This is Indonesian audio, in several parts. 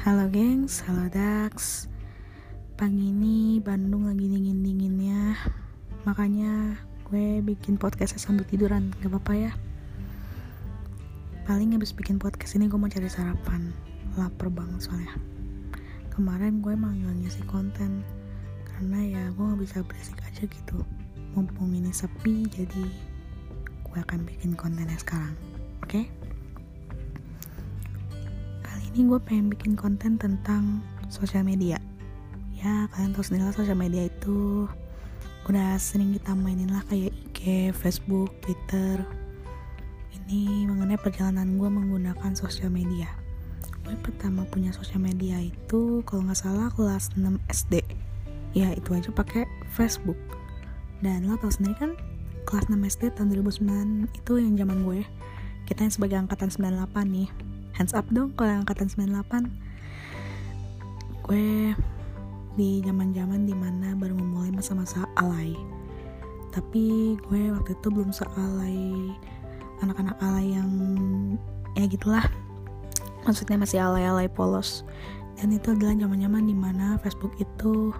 Halo gengs, halo Dax. Pagi ini Bandung lagi dingin-dinginnya. Makanya gue bikin podcast sambil tiduran. Gak apa-apa ya. Paling habis bikin podcast ini gue mau cari sarapan. Laper banget soalnya. Kemarin gue emang gak ngisi konten. Karena ya gue gak bisa berisik aja gitu. Mumpung ini sepi jadi Gue akan bikin kontennya sekarang. Oke? Okay? Ini gue pengen bikin konten tentang sosial media. Ya kalian tahu sendiri lah sosial media itu. Udah sering kita mainin lah kayak IG, Facebook, Twitter. Ini mengenai perjalanan gue menggunakan sosial media. Gue pertama punya sosial media itu kalau nggak salah kelas 6 SD ya itu aja pakai Facebook. Dan lo tau sendiri kan kelas 6 SD tahun 2009 itu yang zaman gue kita yang sebagai angkatan 98 nih hands up dong kalau angkatan 98 gue di zaman zaman di mana baru memulai masa-masa alay. Tapi gue waktu itu belum sealay anak-anak alay yang ya gitulah. Maksudnya masih alay-alay polos. Dan itu adalah zaman-zaman di mana Facebook itu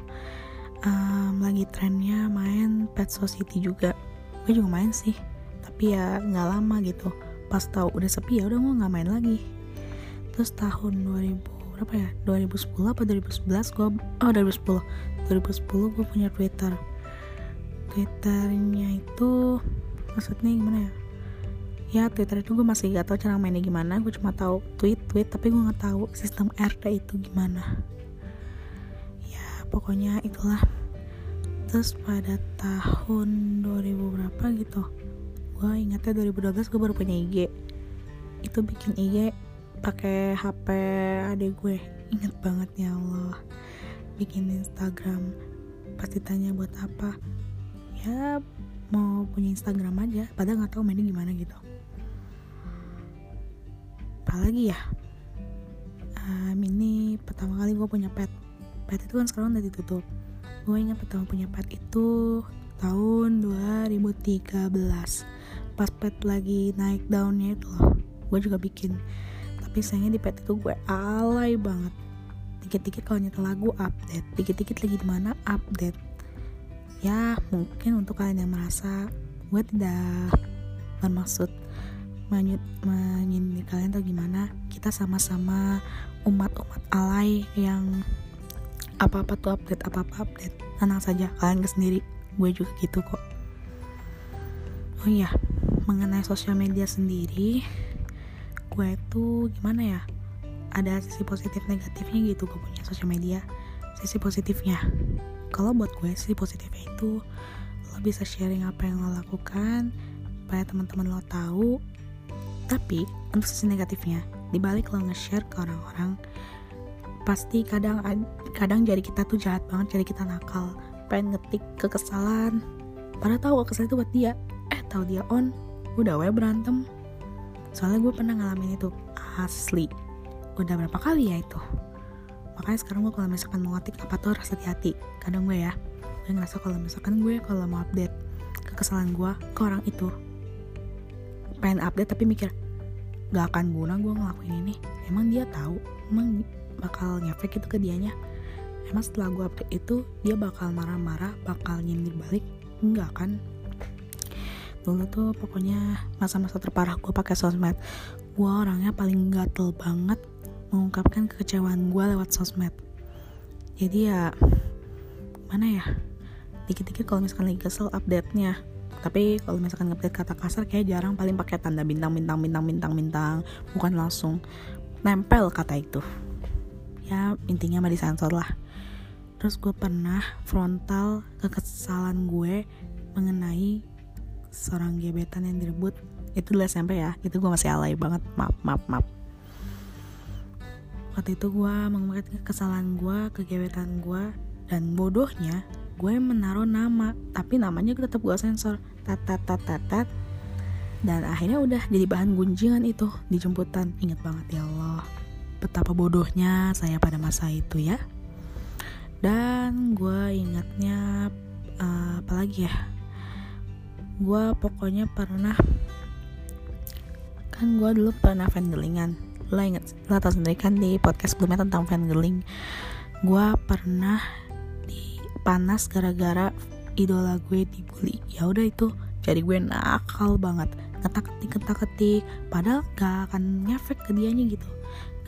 um, lagi trennya main Pet Society juga. Gue juga main sih tapi ya nggak lama gitu. Pas tahu udah sepi ya udah gue nggak main lagi terus tahun 2000 berapa ya? 2010 apa 2011 gue oh 2010 2010 gue punya Twitter. Twitternya itu maksudnya gimana ya? Ya Twitter itu gue masih gak tau cara mainnya gimana. Gue cuma tahu tweet tweet tapi gue nggak tahu sistem RT itu gimana. Ya pokoknya itulah. Terus pada tahun 2000 berapa gitu? Gue ingatnya 2012 gue baru punya IG itu bikin IG pakai HP adik gue. Inget banget ya Allah. Bikin Instagram pasti tanya buat apa. Ya mau punya Instagram aja padahal nggak tahu mainnya gimana gitu. Apalagi ya? Um, ini pertama kali gue punya pet. Pet itu kan sekarang udah ditutup. Gue ingat pertama punya pet itu tahun 2013 pas pet lagi naik daunnya itu loh gue juga bikin tapi sayangnya di pet itu gue alay banget. Dikit-dikit kalau nyetel lagu update. Dikit-dikit lagi di mana update. Ya mungkin untuk kalian yang merasa gue tidak bermaksud menyut menyindir kalian atau gimana kita sama-sama umat-umat alay yang apa-apa tuh update apa-apa update. Tenang saja kalian ke sendiri. Gue juga gitu kok. Oh iya mengenai sosial media sendiri gue tuh gimana ya ada sisi positif negatifnya gitu gue punya sosial media sisi positifnya. Kalau buat gue sisi positifnya itu lo bisa sharing apa yang lo lakukan supaya teman-teman lo tahu. Tapi untuk sisi negatifnya dibalik lo nge-share ke orang-orang pasti kadang kadang jadi kita tuh jahat banget jadi kita nakal. Pengen ngetik kekesalan. Padahal tahu kesal itu buat dia. Eh tahu dia on udah we berantem soalnya gue pernah ngalamin itu asli. Udah berapa kali ya itu? Makanya sekarang gue kalau misalkan mau ngetik apa tuh harus hati-hati. Kadang gue ya gue ngerasa kalau misalkan gue kalau mau update kekesalan gue ke orang itu pengen update tapi mikir gak akan guna gue ngelakuin ini. Emang dia tahu? Emang bakal ngefek itu ke dianya? Emang setelah gue update itu dia bakal marah-marah bakal nyindir balik? Enggak kan dulu tuh pokoknya masa-masa terparah gue pakai sosmed. Gue orangnya paling gatel banget mengungkapkan kekecewaan gue lewat sosmed. Jadi ya mana ya? Dikit-dikit kalau misalkan lagi kesel update nya tapi kalau misalkan update kata kasar kayak jarang paling pakai tanda bintang bintang bintang bintang bintang. Bukan langsung nempel kata itu. Ya intinya mah disensor lah. Terus gue pernah frontal kekesalan gue mengenai seorang gebetan yang direbut itu dulu SMP ya. Itu gue masih alay banget. Maaf maaf maaf. Waktu itu gue mengungkapkan kesalahan gue ke gebetan gue dan bodohnya gue menaruh nama. Tapi namanya tetap gue sensor. Tat tat tat tat tat. Dan akhirnya udah jadi bahan gunjingan itu di jemputan inget banget ya Allah betapa bodohnya saya pada masa itu ya. Dan gue ingatnya uh, apalagi ya gue pokoknya pernah kan gue dulu pernah fandelingan lo inget lo tau sendiri kan di podcast sebelumnya tentang fangirling gue pernah dipanas gara-gara idola gue dibully. Ya udah itu jadi gue nakal banget. Ngetak ketik ngetak ketik padahal gak akan ngefek ke dianya gitu.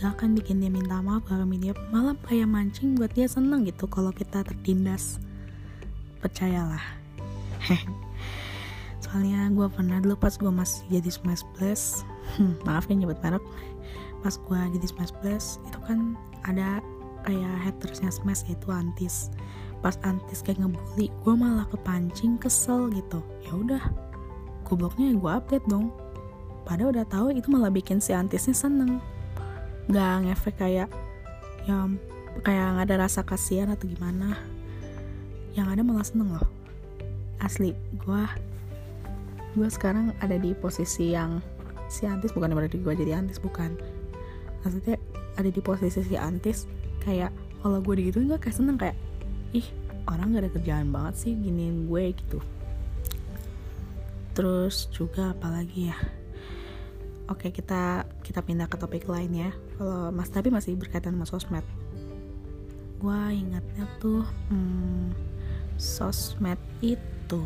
Gak akan bikin dia minta maaf gak akan dia malah kayak mancing buat dia seneng gitu kalau kita tertindas. Percayalah soalnya gue pernah dulu pas gue masih jadi smash plus hmm, maaf ya nyebut merek. Pas gue jadi smash plus itu kan ada kayak hatersnya smash yaitu antis. Pas antis kayak ngebully gue malah kepancing kesel gitu. Ya udah gobloknya gue update dong. Padahal udah tahu itu malah bikin si antisnya seneng. Gak ngefek kayak yang kayak nggak ada rasa kasihan atau gimana. Yang ada malah seneng loh. Asli gue gue sekarang ada di posisi yang si antis bukan berarti gue jadi antis bukan maksudnya ada di posisi si antis kayak kalau gue digituin gue kayak seneng kayak ih orang gak ada kerjaan banget sih giniin gue gitu terus juga apalagi ya Oke kita kita pindah ke topik lain ya. Kalau Mas tapi masih berkaitan sama sosmed. Gua ingatnya tuh hmm, sosmed itu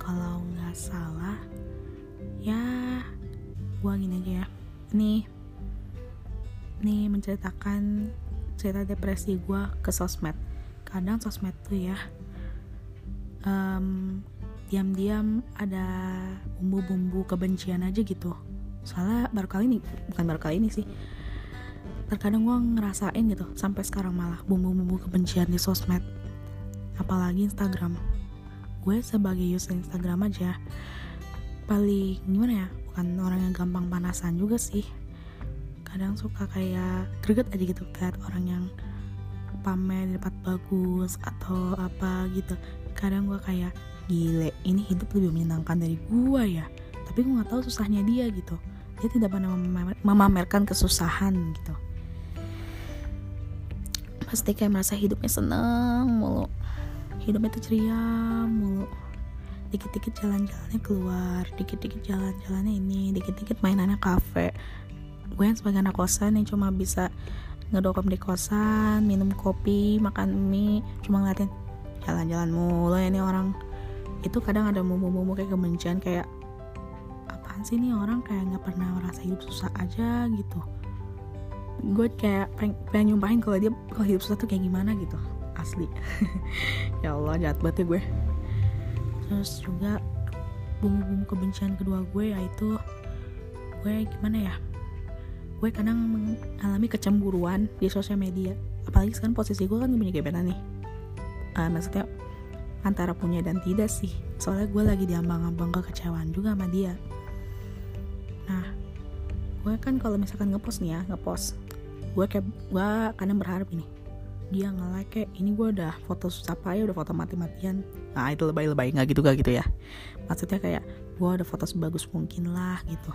kalau nggak salah ya gua gini aja ya. Nih nih menceritakan cerita depresi gua ke sosmed. Kadang sosmed tuh ya um, diam-diam ada bumbu-bumbu kebencian aja gitu soalnya baru kali ini bukan baru kali ini sih terkadang gue ngerasain gitu sampai sekarang malah bumbu-bumbu kebencian di sosmed apalagi Instagram gue sebagai user Instagram aja paling gimana ya bukan orang yang gampang panasan juga sih. Kadang suka kayak greget aja gitu lihat orang yang pamer di tempat bagus atau apa gitu. Kadang gue kayak gile ini hidup lebih menyenangkan dari gue ya. Tapi gue nggak tahu susahnya dia gitu. Dia tidak pernah memamerkan kesusahan gitu. Pasti kayak merasa hidupnya seneng mulu hidupnya tuh ceria mulu. Dikit-dikit jalan-jalannya keluar dikit-dikit jalan-jalannya ini dikit-dikit mainannya kafe. Gue yang sebagai anak kosan yang cuma bisa ngedokem di kosan minum kopi makan mie cuma ngeliatin jalan-jalan mulu ya ini orang. Itu kadang ada mumu-mumu kayak kebencian kayak apaan sih nih orang? Kayak nggak pernah merasa hidup susah aja gitu. Gue kayak pengen, pengen nyumpahin kalau dia kalau hidup susah tuh kayak gimana gitu asli. Ya Allah jahat banget ya gue. Terus juga bumbu-bumbu kebencian kedua gue yaitu gue gimana ya? Gue kadang mengalami kecemburuan di sosial media. Apalagi sekarang posisi gue kan punya gebetan nih. Uh, maksudnya antara punya dan tidak sih. Soalnya gue lagi diambang-ambang kekecewaan juga sama dia. Nah gue kan kalau misalkan ngepost nih ya ngepost gue kayak gue kadang berharap ini dia nge-like kayak ini gue udah foto susah payah udah foto mati-matian. Nah itu lebay-lebay nggak gitu gak gitu ya. Maksudnya kayak gue udah foto sebagus mungkin lah gitu.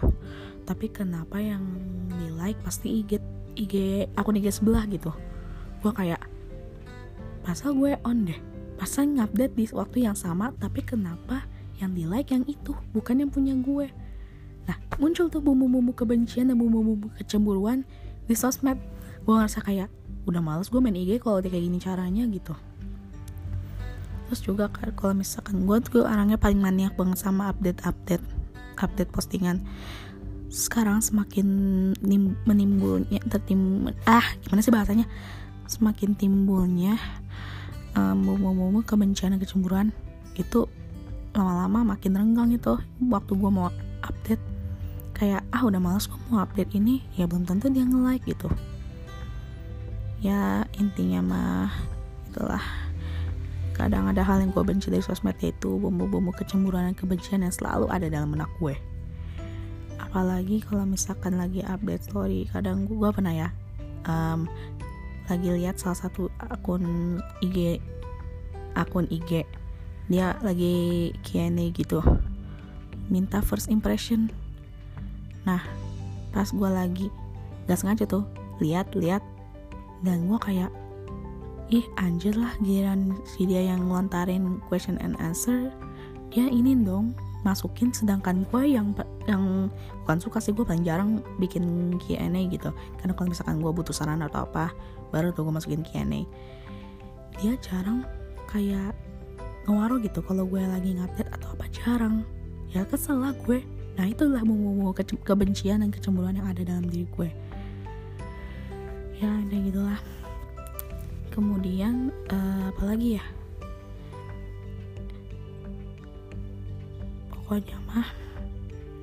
Tapi kenapa yang di like pasti IG IG akun IG sebelah gitu. Gue kayak pasal gue on deh? Pasal ngupdate di waktu yang sama tapi kenapa yang di like yang itu bukan yang punya gue? Nah, muncul tuh bumbu-bumbu kebencian dan bumbu-bumbu kecemburuan di sosmed. Gue ngerasa kayak, udah males gue main IG kalau kayak gini caranya gitu. Terus juga kalau misalkan gue tuh orangnya paling maniak banget sama update-update update postingan. Sekarang semakin nim, menimbulnya tertim ah gimana sih bahasanya? Semakin timbulnya um, bumbu-bumbu kebencian dan kecemburuan itu lama-lama makin renggang itu waktu gue mau update kayak ah udah males kok mau update ini ya belum tentu dia nge-like gitu ya intinya mah itulah. Kadang ada hal yang gue benci dari sosmed yaitu bumbu-bumbu kecemburuan dan kebencian yang selalu ada dalam benak gue. Apalagi kalau misalkan lagi update story kadang gue pernah ya um, lagi lihat salah satu akun IG akun IG dia lagi Q&A gitu minta first impression. Nah pas gue lagi gak sengaja tuh lihat lihat dan gue kayak ih anjir lah giliran si dia yang ngelontarin question and answer dia ini dong masukin. Sedangkan gue yang yang bukan suka sih gue paling jarang bikin Q&A gitu. Karena kalau misalkan gue butuh saran atau apa baru tuh gue masukin Q&A dia jarang kayak ngaruh gitu kalau gue lagi ngupdate atau apa jarang. Ya kesel lah gue. Nah itulah bumbu-bumbu ke kebencian dan kecemburuan yang ada dalam diri gue ya kayak gitulah. Kemudian uh, apalagi ya? Pokoknya mah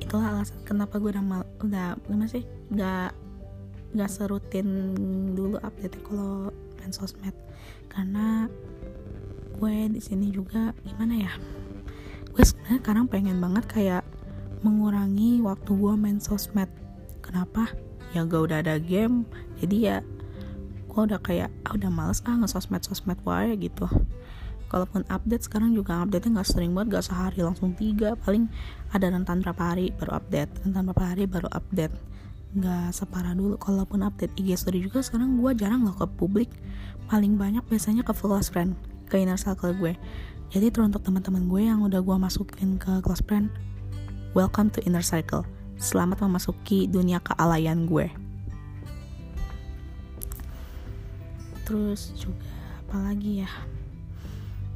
itulah alasan kenapa gue udah mal udah gimana sih? Nggak nggak serutin dulu update kalau main sosmed. Karena gue di sini juga gimana ya? Gue sebenarnya sekarang pengen banget kayak mengurangi waktu gue main sosmed. Kenapa? Ya gak udah ada game jadi ya gue udah kayak ah udah males ah nge sosmed gue gitu. Kalaupun update sekarang juga update nggak sering banget gak sehari langsung tiga. Paling ada rentan berapa hari baru update. Rentan berapa hari baru update. Nggak separah dulu. Kalaupun update IG story juga sekarang gue jarang loh ke publik. Paling banyak biasanya ke close friend ke inner circle gue. Jadi teruntuk teman-teman gue yang udah gue masukin ke close friend welcome to inner circle. Selamat memasuki dunia kealayan gue terus juga apalagi ya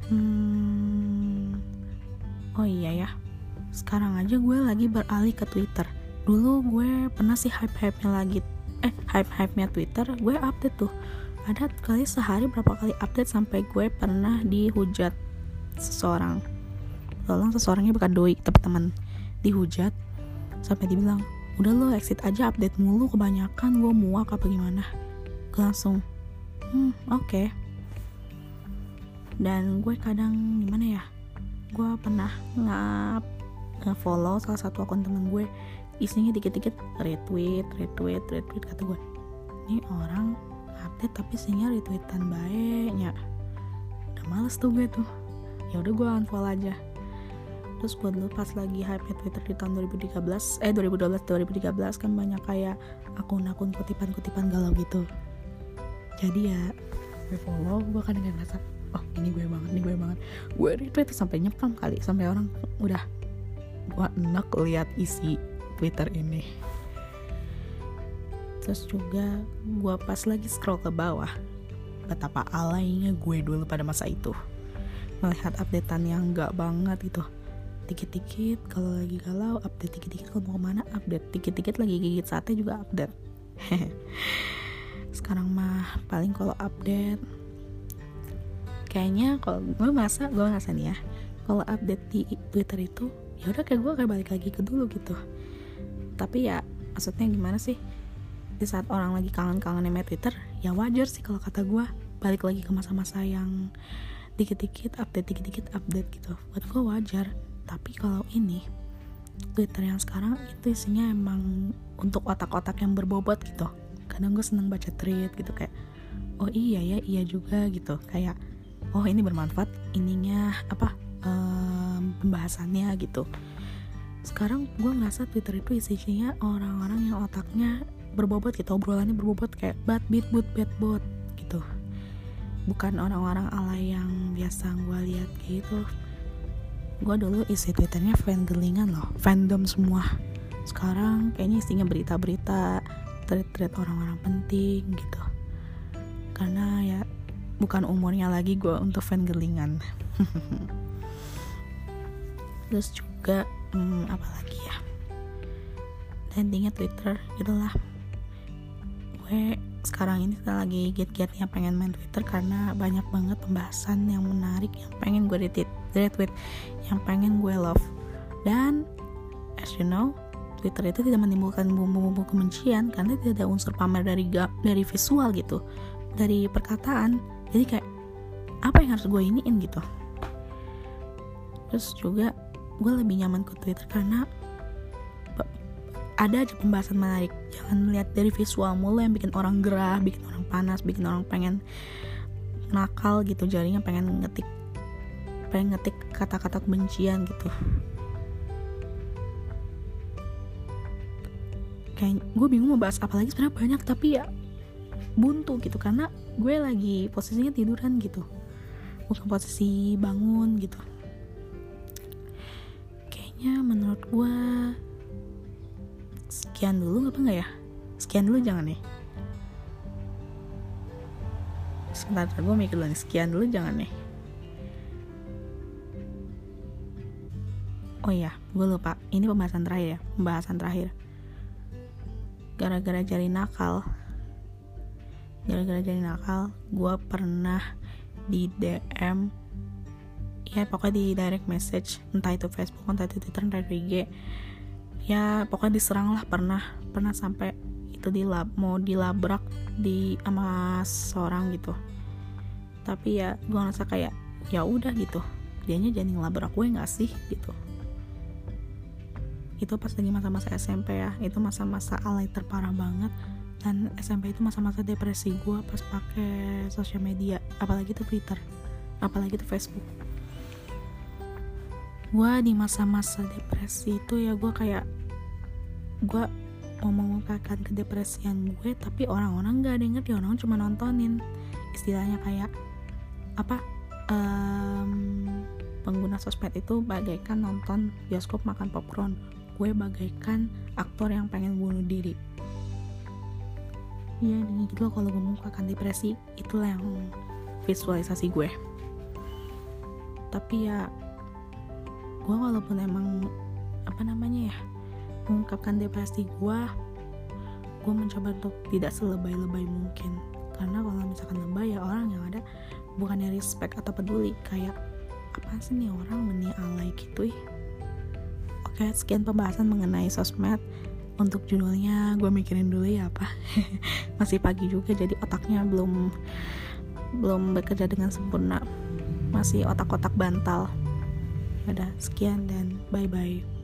Hmm, oh iya ya. Sekarang aja gue lagi beralih ke Twitter. Dulu gue pernah sih hype-hype-nya lagi eh hype-hype-nya Twitter, gue update tuh. Ada kali sehari berapa kali update sampai gue pernah dihujat seseorang. Tolong seseorangnya bukan doi, tapi teman. Dihujat sampai dibilang, "Udah lo exit aja update mulu kebanyakan, gue muak apa gimana?" Langsung, "Hmm, oke." Okay dan gue kadang gimana ya gue pernah nggak nge-follow salah satu akun temen gue isinya dikit-dikit retweet retweet retweet kata gue ini orang update tapi isinya retweetan baiknya. Udah males tuh gue tuh. Ya udah gue unfollow aja. Terus gue dulu pas lagi hype Twitter di tahun 2013 eh 2012 2013 kan banyak kayak akun-akun kutipan-kutipan galau gitu jadi ya gue follow gue kadang kadang ngerasa oh ini gue banget ini gue banget. Gue retweet sampai nyepam kali sampai orang udah gue enak lihat isi twitter ini. Terus juga gue pas lagi scroll ke bawah betapa alaynya gue dulu pada masa itu. Melihat updatean yang gak banget gitu. Dikit-dikit kalau lagi galau update dikit-dikit. Kalau mau ke mana update. Dikit-dikit lagi gigit sate juga update sekarang mah paling kalau update kayaknya kalau gue masa gue ngerasa nih ya kalau update di Twitter itu ya udah kayak gue kayak balik lagi ke dulu gitu. Tapi ya maksudnya gimana sih? Di saat orang lagi kangen-kangen sama Twitter ya wajar sih kalau kata gue balik lagi ke masa-masa yang dikit-dikit update dikit-dikit update gitu. Buat gue wajar. Tapi kalau ini Twitter yang sekarang itu isinya emang untuk otak-otak yang berbobot gitu kadang gue seneng baca tweet gitu kayak oh iya ya iya juga gitu. Kayak oh ini bermanfaat ininya apa um, pembahasannya gitu. Sekarang gue ngerasa Twitter itu isinya orang-orang yang otaknya berbobot gitu obrolannya berbobot kayak bad beat boot bad bot gitu. Bukan orang-orang alay yang biasa gue lihat gitu. Gue dulu isi twitternya fandelingan loh fandom semua. Sekarang kayaknya isinya berita-berita thread-thread orang-orang penting gitu. Karena ya bukan umurnya lagi gue untuk fangirlingan terus juga hmm, apa lagi ya? Intinya Twitter gitulah gue sekarang ini lagi giat-giatnya pengen main Twitter karena banyak banget pembahasan yang menarik yang pengen gue retweet yang pengen gue love. Dan as you know Twitter itu tidak menimbulkan bumbu-bumbu kebencian karena tidak ada unsur pamer dari dari visual gitu dari perkataan. Jadi kayak apa yang harus gue iniin gitu. Terus juga gue lebih nyaman ke Twitter karena ada aja pembahasan menarik. Jangan melihat dari visual mulu yang bikin orang gerah bikin orang panas bikin orang pengen nakal gitu. Jadinya pengen ngetik pengen ngetik kata-kata kebencian gitu kayak gue bingung mau bahas apa lagi sebenarnya banyak tapi ya buntu gitu. Karena gue lagi posisinya tiduran gitu. Bukan posisi bangun gitu. Ya menurut gue sekian dulu apa enggak ya? Sekian dulu jangan nih sebentar gue mikir dulu sekian dulu jangan nih oh iya gue lupa. Ini pembahasan terakhir ya pembahasan terakhir gara-gara jari nakal. Gara-gara jari nakal gue pernah di DM ya pokoknya di direct message entah itu Facebook entah itu Twitter entah itu IG ya pokoknya diserang lah pernah pernah sampai itu di lab mau dilabrak di sama seorang gitu. Tapi ya gue ngerasa kayak ya udah gitu. Dianya jadi ngelabrak gue nggak sih gitu itu pas lagi masa-masa SMP ya. Itu masa-masa alay terparah banget. Dan SMP itu masa-masa depresi gue pas pakai sosial media. Apalagi tuh Twitter. Apalagi tuh Facebook. Gue di masa-masa depresi itu ya gue kayak gue mau mengungkapkan kedepresian gue tapi orang-orang gak yang ngerti. Orang cuma nontonin. Istilahnya kayak apa um, pengguna sosmed itu bagaikan nonton bioskop makan popcorn gue bagaikan aktor yang pengen bunuh diri. Ya gitu loh kalau gue mengungkapkan depresi. Itulah yang visualisasi gue. Tapi ya gue walaupun emang apa namanya ya mengungkapkan depresi gue gue mencoba untuk tidak selebay-lebay mungkin. Karena kalau misalkan lebay ya orang yang ada bukannya respect atau peduli. Kayak apa sih nih orang meni alay gitu ya oke sekian pembahasan mengenai sosmed. Untuk judulnya gue mikirin dulu ya apa? Masih pagi juga jadi otaknya belum belum bekerja dengan sempurna. Masih otak-otak bantal. Udah sekian dan bye bye